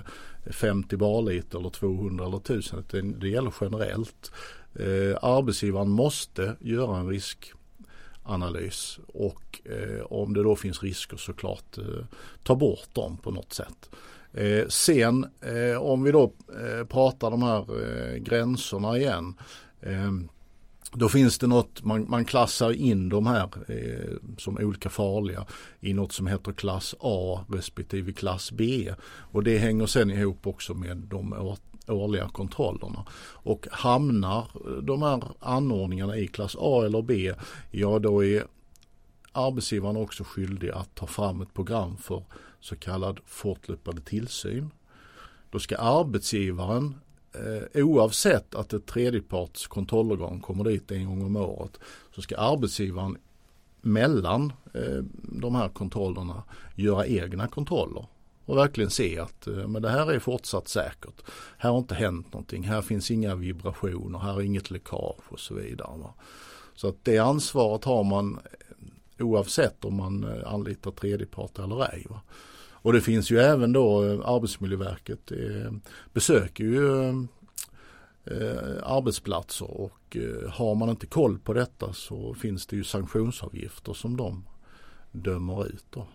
50 barliter eller 200 eller 1000 det, det gäller generellt. Eh, arbetsgivaren måste göra en risk analys och eh, om det då finns risker såklart eh, ta bort dem på något sätt. Eh, sen eh, om vi då eh, pratar de här eh, gränserna igen. Eh, då finns det något, man, man klassar in de här eh, som olika farliga i något som heter klass A respektive klass B. Och det hänger sen ihop också med de årliga kontrollerna. Och hamnar de här anordningarna i klass A eller B, ja då är arbetsgivaren också skyldig att ta fram ett program för så kallad fortlöpande tillsyn. Då ska arbetsgivaren eh, oavsett att ett tredjeparts kontrollorgan kommer dit en gång om året så ska arbetsgivaren mellan eh, de här kontrollerna göra egna kontroller och verkligen se att eh, men det här är fortsatt säkert. Här har inte hänt någonting, här finns inga vibrationer, här är inget läckage och så vidare. Va? Så att det ansvaret har man eh, oavsett om man eh, anlitar tredjepart eller ej. Va? Och det finns ju även då Arbetsmiljöverket eh, besöker ju eh, arbetsplatser och eh, har man inte koll på detta så finns det ju sanktionsavgifter som de dömer ut. Då.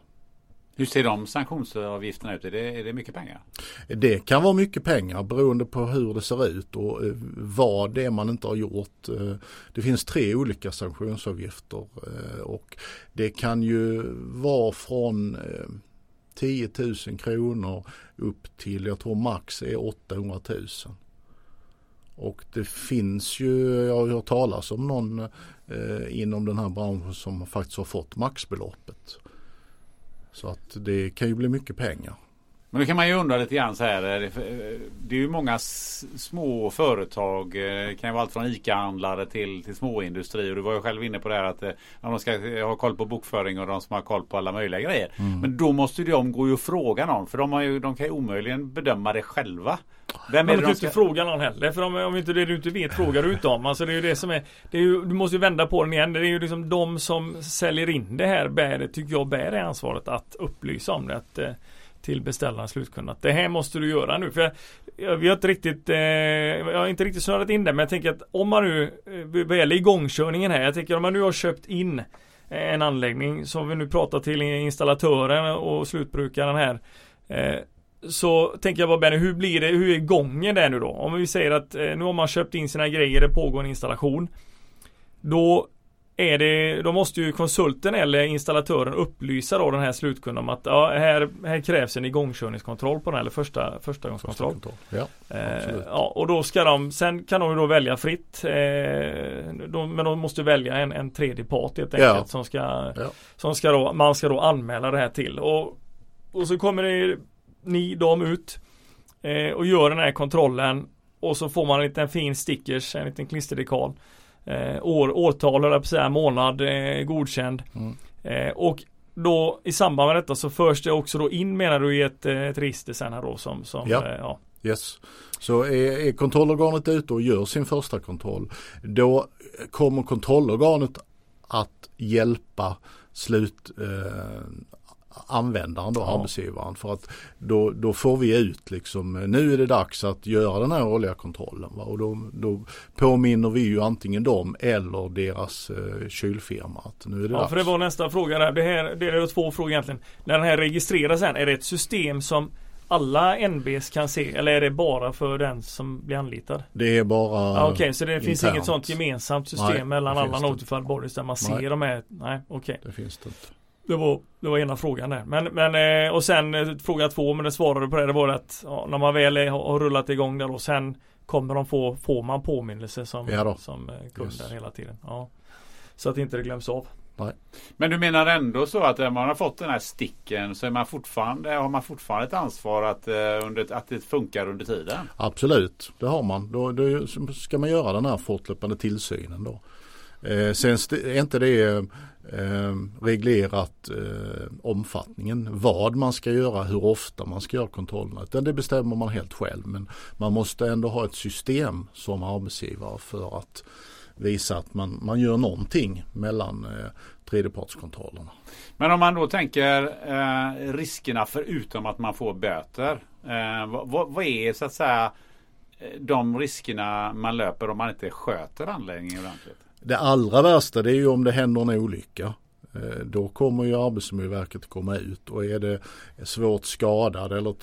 Hur ser de sanktionsavgifterna ut? Är det, är det mycket pengar? Det kan vara mycket pengar beroende på hur det ser ut och eh, vad det är man inte har gjort. Eh, det finns tre olika sanktionsavgifter eh, och det kan ju vara från 10 000 kronor upp till, jag tror max är 800 000. Och det finns ju, jag har hört talas om någon eh, inom den här branschen som faktiskt har fått maxbeloppet. Så att det kan ju bli mycket pengar. Men då kan man ju undra lite grann så här. Eh, det är ju många små företag. Det eh, kan ju vara allt från ICA-handlare till, till småindustri. Och du var ju själv inne på det här att eh, de ska ha koll på bokföring och de som har koll på alla möjliga grejer. Mm. Men då måste ju de gå och fråga någon. För de, har ju, de kan ju omöjligen bedöma det själva. Vem är det de ska... inte fråga någon heller. För om, om inte det du inte vet frågar du inte om. Alltså det är ju det som är. Det är ju, du måste ju vända på den igen. Det är ju liksom de som säljer in det här bär, tycker jag bär det ansvaret att upplysa om det. Att, till beställaren slutkund att det här måste du göra nu. För jag, jag, vi har inte riktigt, eh, jag har inte riktigt snurrat in det men jag tänker att om man nu, eh, vad gäller igångkörningen här, jag tänker om man nu har köpt in eh, en anläggning som vi nu pratar till installatören och slutbrukaren här. Eh, så tänker jag bara Benny, hur blir det, hur är gången där nu då? Om vi säger att eh, nu har man köpt in sina grejer, det pågår en installation. Då är det, då måste ju konsulten eller installatören upplysa då den här slutkunden om att ja, här, här krävs en igångkörningskontroll på den eller första, första gångskontroll. Första ja, eh, ja, och då ska de, sen kan de då välja fritt. Eh, de, men de måste välja en, en tredje part helt enkelt ja. som ska, ja. som ska då, man ska då anmäla det här till. Och, och så kommer det, ni, de ut eh, och gör den här kontrollen och så får man en liten fin stickers, en liten klisterdekal eh, år, årtal, eller på säga, månad eh, godkänd. Mm. Eh, och då i samband med detta så förs det också då in menar du i ett, eh, ett register sen här då som, som ja. Eh, ja. Yes. Så är, är kontrollorganet ute och gör sin första kontroll då kommer kontrollorganet att hjälpa slut eh, användaren då, ja. arbetsgivaren. För att då, då får vi ut liksom, nu är det dags att göra den här årliga kontrollen. Va? Och då, då påminner vi ju antingen dem eller deras eh, kylfirma att nu är det ja, dags. för det var nästa fråga där. Det, här, det är två frågor egentligen. När den här registreras sen, är det ett system som alla NBs kan se eller är det bara för den som blir anlitad? Det är bara ah, Okej, okay, så det internt. finns inget sånt gemensamt system nej, mellan alla Notified Bodies där man nej. ser de här? Nej, okej. Okay. Det finns det inte. Det var, det var ena frågan där. Men, men eh, och sen eh, fråga två, men det svarade på det, det var att ja, när man väl är, har rullat igång där och sen kommer de få, får man påminnelse som, ja som eh, kund yes. hela tiden. Ja. Så att inte det glöms av. Nej. Men du menar ändå så att när man har fått den här sticken så är man fortfarande, har man fortfarande ett ansvar att, under, att det funkar under tiden? Absolut, det har man. Då, då ska man göra den här fortlöpande tillsynen då. Eh, sen är inte det eh, reglerat eh, omfattningen, vad man ska göra, hur ofta man ska göra kontrollerna. Utan det bestämmer man helt själv. Men man måste ändå ha ett system som arbetsgivare för att visa att man, man gör någonting mellan eh, tredjepartskontrollerna. Men om man då tänker eh, riskerna förutom att man får böter. Eh, vad, vad, är så att säga eh, de riskerna man löper om man inte sköter anläggningen ordentligt? Det allra värsta det är ju om det händer en olycka. Eh, då kommer ju Arbetsmiljöverket att komma ut och är det svårt skadad eller eh,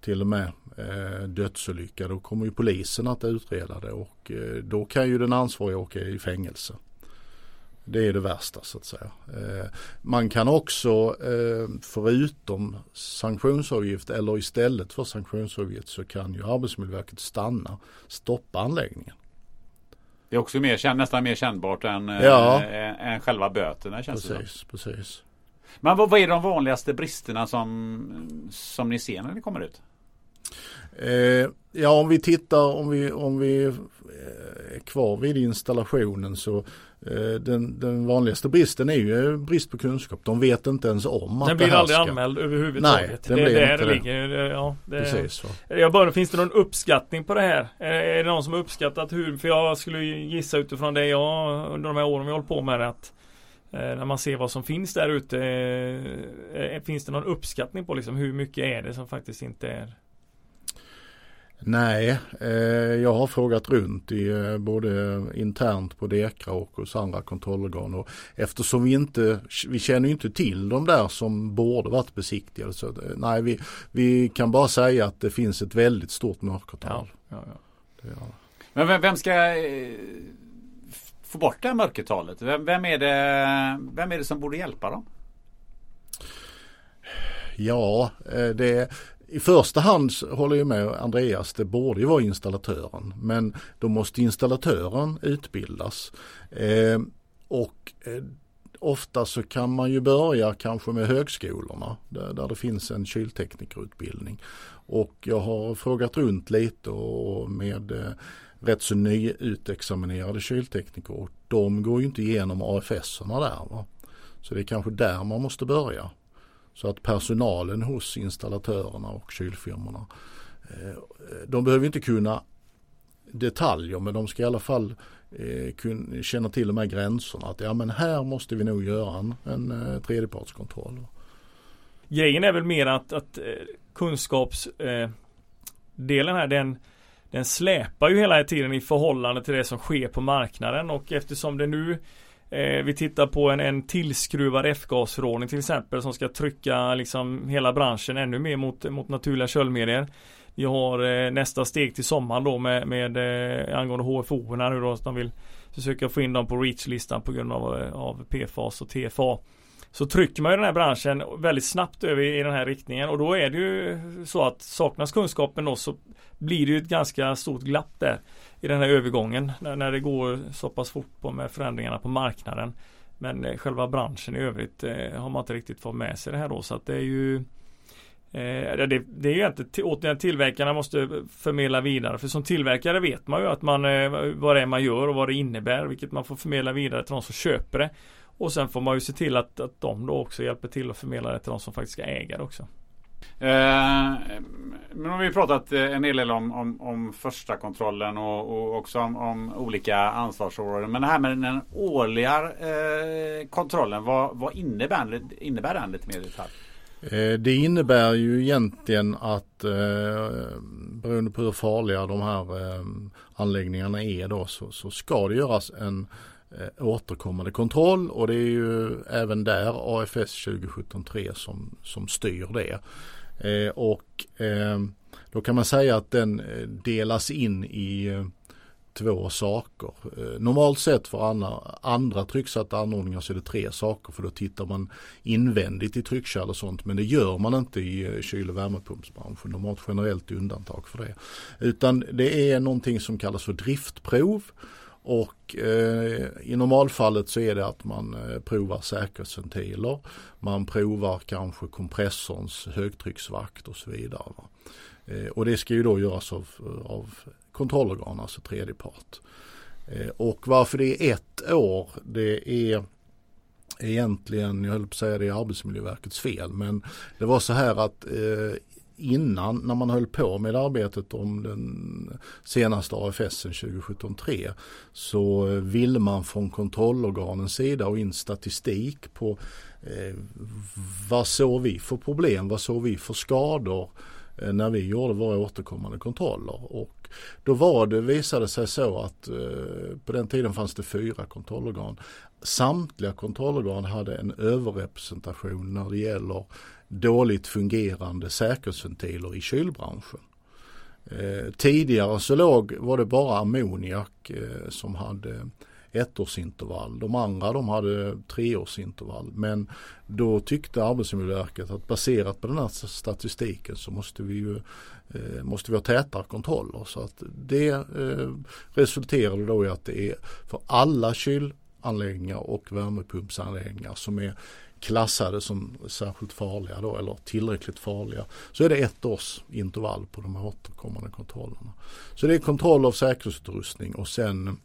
till och med eh, dödsolycka då kommer ju polisen att utreda det och då kan ju den ansvariga åka i fängelse. Det är det värsta så att säga. Man kan också förutom sanktionsavgift eller istället för sanktionsavgift så kan ju Arbetsmiljöverket stanna, stoppa anläggningen. Det är också mer, nästan mer kännbart än, ja. äh, än själva böterna känns precis, det precis. Men vad, vad är de vanligaste bristerna som, som ni ser när ni kommer ut? Eh, ja om vi tittar om vi, om vi eh, är kvar vid installationen så Eh, den, den, vanligaste bristen är ju brist på kunskap. De vet inte ens om att den blir aldrig ska... anmäld överhuvudtaget. Nej, den det blir där inte det ligger. Ja, det... Precis. Jag bara, finns det någon uppskattning på det här? Är det någon som har uppskattat hur? För jag skulle gissa utifrån det jag under de här åren vi hållit på med det att eh, när man ser vad som finns där ute eh, Finns det någon uppskattning på liksom hur mycket är det som faktiskt inte är Nej, eh, jag har frågat runt i eh, både internt på Dekra och hos andra kontrollorgan och eftersom vi inte, vi känner inte till de där som borde varit besiktigade så eh, nej vi, vi kan bara säga att det finns ett väldigt stort mörkertal. Ja, ja, ja. Men vem, vem ska eh, få bort det här mörkertalet? Vem, vem, är det, vem är det som borde hjälpa dem? Ja, det i första hand håller jag med Andreas, det borde ju vara installatören. Men då måste installatören utbildas. Eh, och eh, ofta så kan man ju börja kanske med högskolorna där, där det finns en kylteknikerutbildning. Och jag har frågat runt lite och med eh, rätt så nyutexaminerade kyltekniker de går ju inte igenom AFS-erna där. Va? Så det är kanske där man måste börja. Så att personalen hos installatörerna och kylfirmorna eh, de behöver inte kunna detaljer men de ska i alla fall eh, känna till de här gränserna. Att ja men här måste vi nog göra en, en eh, tredjepartskontroll. Grejen är väl mer att, att eh, kunskapsdelen eh, här den den släpar ju hela tiden i förhållande till det som sker på marknaden och eftersom det nu Eh, vi tittar på en, en tillskruvad F-gasförordning till exempel som ska trycka liksom hela branschen ännu mer mot, mot naturliga köldmedier. Vi har eh, nästa steg till sommaren då med, med eh, angående HFO nu då. De vill försöka få in dem på REACH-listan på grund av, eh, av PFAS och TFA. Så trycker man ju den här branschen väldigt snabbt över i den här riktningen och då är det ju så att saknas kunskapen då så blir det ju ett ganska stort glapp där i den här övergången när, när det går så pass fort på med förändringarna på marknaden. Men eh, själva branschen i övrigt eh, har man inte riktigt fått med sig det här då så att det är ju eh, det, det, är ju inte återigen tillverkarna måste förmedla vidare för som tillverkare vet man ju att man eh, vad det är man gör och vad det innebär vilket man får förmedla vidare till de som köper det. Och sen får man ju se till att, att de då också hjälper till att förmedla det till de som faktiskt ska äga det också. Eh, men om vi pratat eh, en hel del om, om, om första kontrollen och, och också om, om, olika ansvarsområden. Men det här med den årliga eh, kontrollen, vad, vad innebär, innebär den lite mer i detalj? Eh, det innebär ju egentligen att eh, beroende på hur farliga de här eh, anläggningarna är då så, så ska det göras en eh, återkommande kontroll och det är ju även där AFS 2017-3 som, som styr det. Eh, och eh, då kan man säga att den eh, delas in i eh, två saker. Eh, normalt sett för andra, andra trycksatta anordningar så är det tre saker för då tittar man invändigt i tryckkärl och sånt men det gör man inte i kyl och värmepumpsbranschen. De har ett generellt undantag för det. Utan det är någonting som kallas för driftprov och eh, i normalfallet så är det att man eh, provar säkerhetsventiler. Man provar kanske kompressorns högtrycksvakt och så vidare. Eh, och det ska ju då göras av, av kontrollorgan, alltså tredje part. Eh, och varför det är ett år, det är egentligen, jag höll på att säga det är Arbetsmiljöverkets fel, men det var så här att eh, innan när man höll på med arbetet om den senaste AFSen 2017-3 så eh, ville man från kontrollorganens sida och in statistik på eh, vad såg vi för problem, vad såg vi för skador eh, när vi gjorde våra återkommande kontroller. Och då var det, visade sig så att eh, på den tiden fanns det fyra kontrollorgan. Samtliga kontrollorgan hade en överrepresentation när det gäller dåligt fungerande säkerhetsventiler i kylbranschen. Eh, tidigare så låg, var det bara ammoniak eh, som hade ettårsintervall. De andra de hade treårsintervall. Men då tyckte Arbetsmiljöverket att baserat på den här statistiken så måste vi ju eh, måste vi ha tätare kontroller. Så att det eh, resulterade då i att det är för alla kylanläggningar och värmepumpsanläggningar som är klassade som särskilt farliga då eller tillräckligt farliga så är det ett års intervall på de återkommande kontrollerna. Så det är kontroll av säkerhetsutrustning och sen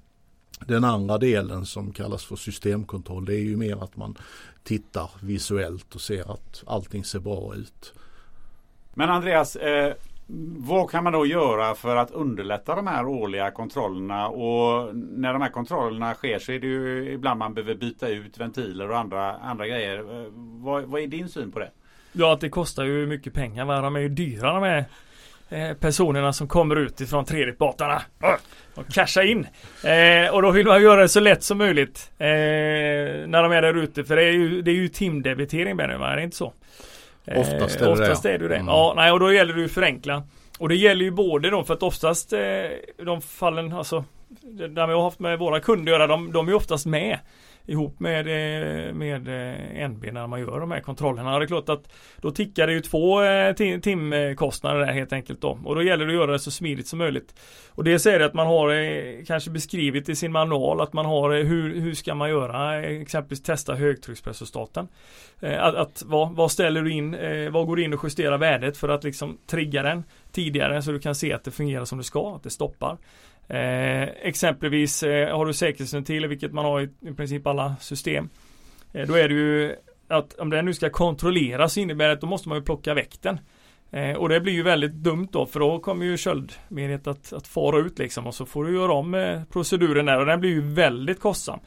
den andra delen som kallas för systemkontroll det är ju mer att man tittar visuellt och ser att allting ser bra ut. Men Andreas, eh, vad kan man då göra för att underlätta de här årliga kontrollerna? Och när de här kontrollerna sker så är det ju ibland man behöver byta ut ventiler och andra, andra grejer. Vad, vad är din syn på det? Ja, att det kostar ju mycket pengar. Va? De är ju dyra de här eh, personerna som kommer ut ifrån 3D-båtarna och casha in. Eh, och då vill man göra det så lätt som möjligt eh, när de är där ute. För det är ju, det är ju timdebitering Benny, va? Är det inte så? Eh, oftast är det oftast det. Är det, det. Mm. Ja, nej, och då gäller det ju förenkla. Och det gäller ju både då för att oftast eh, de fallen, alltså där vi har haft med våra kunder att göra, de, de är oftast med ihop med, eh, med eh, NB när man gör de här kontrollerna. Och det är klart att då tickar det ju två eh, timkostnader där helt enkelt då. Och då gäller det att göra det så smidigt som möjligt. Och det säger att man har kanske beskrivit i sin manual att man har hur, hur ska man göra exempelvis testa högtryckspressostaten. Att, att vad, vad, ställer du in, vad går du in och justerar värdet för att liksom trigga den tidigare så du kan se att det fungerar som det ska, att det stoppar. Eh, exempelvis eh, har du säkerhetsventiler, vilket man har i, i princip alla system. Eh, då är det ju att om den nu ska kontrolleras innebär det att då måste man ju plocka väck den. Eh, och det blir ju väldigt dumt då för då kommer ju köldmediet att, att fara ut liksom och så får du göra om eh, proceduren där och den blir ju väldigt kostsam.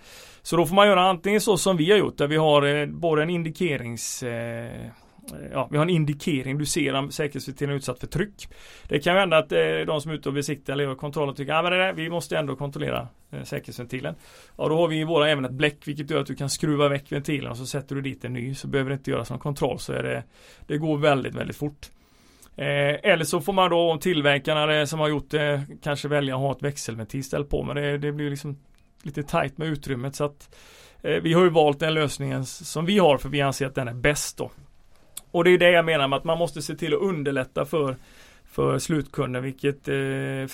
Så då får man göra antingen så som vi har gjort där vi har eh, både en indikerings Eh, Eh, ja, vi har en indikering, du ser om säkerhetsventilen är utsatt för tryck. Det kan ju hända att eh, de som är ute och besiktar eller gör kontroller tycker att ah, vi måste ändå kontrollera eh, säkerhetsventilen. Ja, då har vi i våra även ett bläck vilket gör att du kan skruva väck ventilen och så sätter du dit en ny så behöver det inte göras någon kontroll så är det Det går väldigt väldigt fort. Eh, eller så får man då om tillverkarna som har gjort det kanske välja att ha ett växelventil ställt på men det, det blir liksom lite tajt med utrymmet så att eh, vi har ju valt den lösningen som vi har för vi anser att den är bäst då. Och det är det jag menar med att man måste se till att underlätta för för slutkunden vilket eh,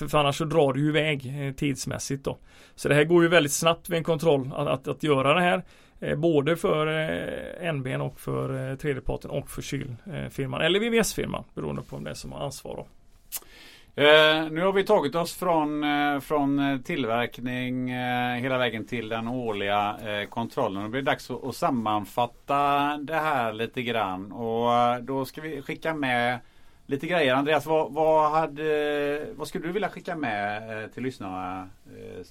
för, annars så drar det ju iväg eh, tidsmässigt då. Så det här går ju väldigt snabbt vid en kontroll att, att, att göra det här. Eh, både för NB'n och för tredjeparten och för kylfirman eller VVS-firman beroende på vem det är som har ansvar. Då. Eh, nu har vi tagit oss från, eh, från eh, tillverkning eh, hela vägen till den årliga eh, kontrollen. Det blir dags att, att, sammanfatta det här lite grann. Och eh, då ska vi skicka med lite grejer. Andreas, vad, vad, hade, vad skulle du vilja skicka med eh, till lyssnarna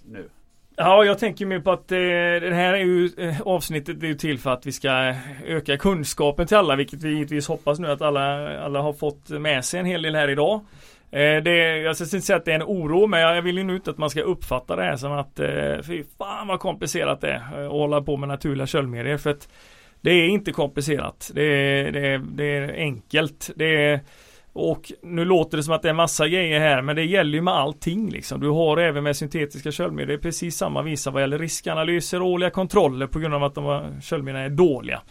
nu? Ja, jag tänker mer på att eh, det här är ju eh, avsnittet är ju till för att vi ska öka kunskapen till alla, vilket vi givetvis hoppas nu att alla, alla har fått med sig en hel del här idag. Eh, det, jag ska inte säga att det är en oro men jag vill ju inte att man ska uppfatta det här som att eh, fy fan vad komplicerat det är eh, att hålla på med naturliga köldmedier för att det är inte komplicerat. Det är, det är, det är enkelt. Det är, och nu låter det som att det är massa grejer här men det gäller ju med allting liksom. Du har även med syntetiska köldmedier det är precis samma visa vad gäller riskanalyser och årliga kontroller på grund av att de köldmedierna är dåliga.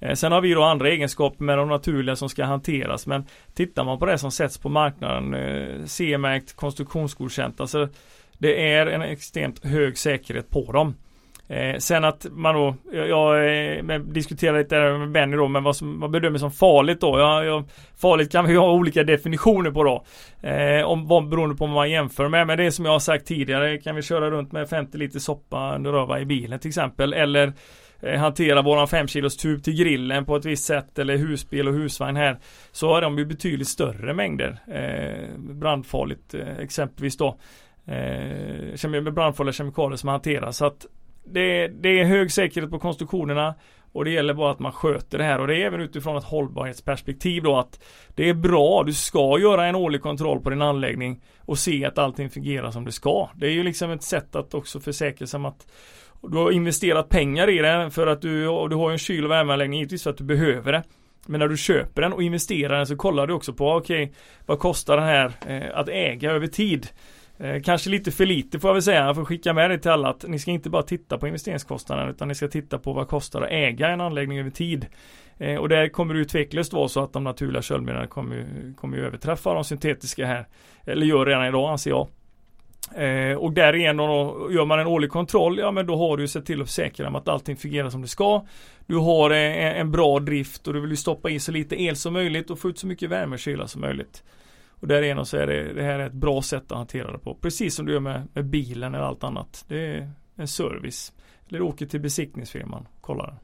Eh, sen har vi då andra egenskaper med de naturliga som ska hanteras men tittar man på det som sätts på marknaden eh, CE-märkt konstruktionsgodkänt alltså det är en extremt hög säkerhet på dem. Eh, sen att man då, jag, jag eh, diskuterar lite med Benny då, men vad som vad bedömer som farligt då? Jag, jag, farligt kan vi ha olika definitioner på då. Eh, om, vad, beroende på vad man jämför med. Men det är som jag har sagt tidigare, kan vi köra runt med 50 liter soppa under röva i bilen till exempel. Eller Eh, hantera våran 5 kilos tub till grillen på ett visst sätt eller husbil och husvagn här så har de ju betydligt större mängder eh, brandfarligt eh, exempelvis då eh, brandfarliga kemikalier som hanteras. Så att det, det, är hög säkerhet på konstruktionerna Och det gäller bara att man sköter det här. Och det är även utifrån ett hållbarhetsperspektiv då att det är bra, du ska göra en årlig kontroll på din anläggning och se att allting fungerar som det ska. Det är ju liksom ett sätt att också försäkra sig om att du har investerat pengar i den för att du, du har en kyl och värmeanläggning givetvis för att du behöver det. Men när du köper den och investerar den så kollar du också på okej, okay, vad kostar den här eh, att äga över tid? Eh, kanske lite för lite får jag väl säga. Jag får skicka med det till alla att ni ska inte bara titta på investeringskostnaden utan ni ska titta på vad kostar att äga en anläggning över tid. Eh, och där kommer det ju tveklöst vara så att de naturliga köldmedlen kommer, kommer överträffa de syntetiska här. Eller gör redan idag anser jag. Eh, och därigenom då, gör man en årlig kontroll, ja men då har du sett till att försäkra att allting fungerar som det ska. Du har eh, en, en bra drift och du vill ju stoppa in så lite el som möjligt och få ut så mycket värme och kyla som möjligt. Och därigenom så är det, det här är ett bra sätt att hantera det på. Precis som du gör med, med bilen eller allt annat. Det är en service. Eller åker till besiktningsfirman, kollar.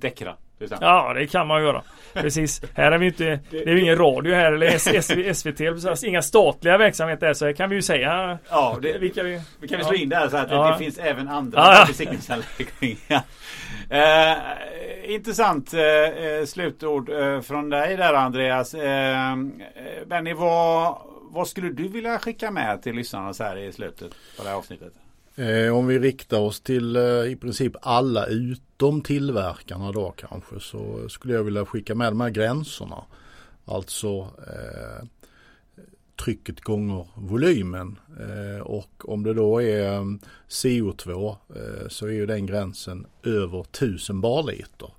Däckra. Ja, det kan man göra. Precis. Här är vi inte, det är ju ingen radio här eller SVT, inga statliga verksamheter så här kan vi ju säga. Ja, det, vi kan vi, vi kan vi slå in där så att ja. det finns även andra ja. besiktningsanläggningar. Eh, intressant eh, eh, slutord eh, från dig där Andreas. Eh, Benny, vad, vad skulle du vilja skicka med till lyssnarna så här i slutet på det här avsnittet? Eh, om vi riktar oss till eh, i princip alla utom tillverkarna då kanske så skulle jag vilja skicka med de här gränserna. Alltså eh, trycket gånger volymen. Eh, och om det då är mm, CO2 eh, så är ju den gränsen över 1000 barliter.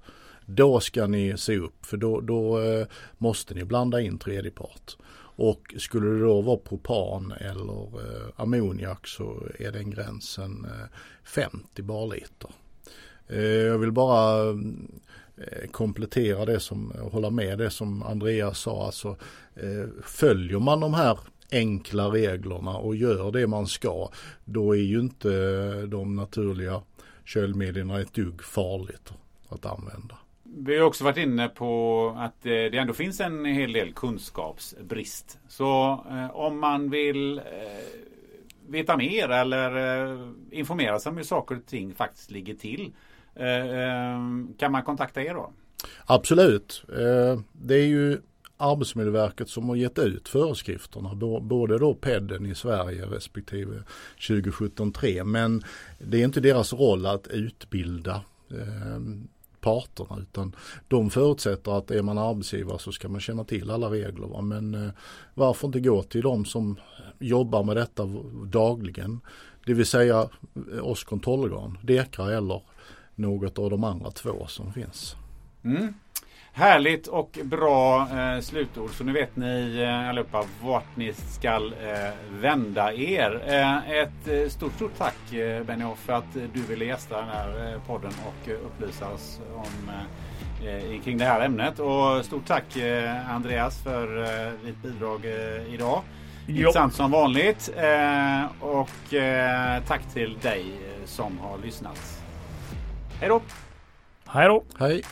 Då ska ni se upp för då, då eh, måste ni blanda in tredjepart. Och skulle det då vara propan eller eh, ammoniak så är den gränsen eh, 50 barliter. Eh, jag vill bara eh, komplettera det som, hålla med det som Andreas sa. Alltså, eh, följer man de här enkla reglerna och gör det man ska, då är ju inte de naturliga köldmedierna ett dugg farligt att använda. Vi har också varit inne på att det ändå finns en hel del kunskapsbrist. Så eh, om man vill eh, veta mer eller eh, informera sig om hur saker och ting faktiskt ligger till. Kan man kontakta er då? Absolut. Det är ju Arbetsmiljöverket som har gett ut föreskrifterna, både då PEDen i Sverige respektive 2017-3. Men det är inte deras roll att utbilda parterna utan de förutsätter att är man arbetsgivare så ska man känna till alla regler. Va? Men eh, varför inte gå till de som jobbar med detta dagligen, det vill säga eh, oss kontrollorgan, DEKRA eller något av de andra två som finns. Mm. Härligt och bra eh, slutord. Så nu vet ni eh, allihopa vart ni ska eh, vända er. Eh, ett eh, stort, stort tack eh, Benny Hoff för att du ville gästa den här eh, podden och upplysa oss om eh, kring det här ämnet. Och stort tack Andreas för ditt bidrag idag. Intressant som vanligt. och tack till dig som har lyssnat. Hej då! Hej då! Hej!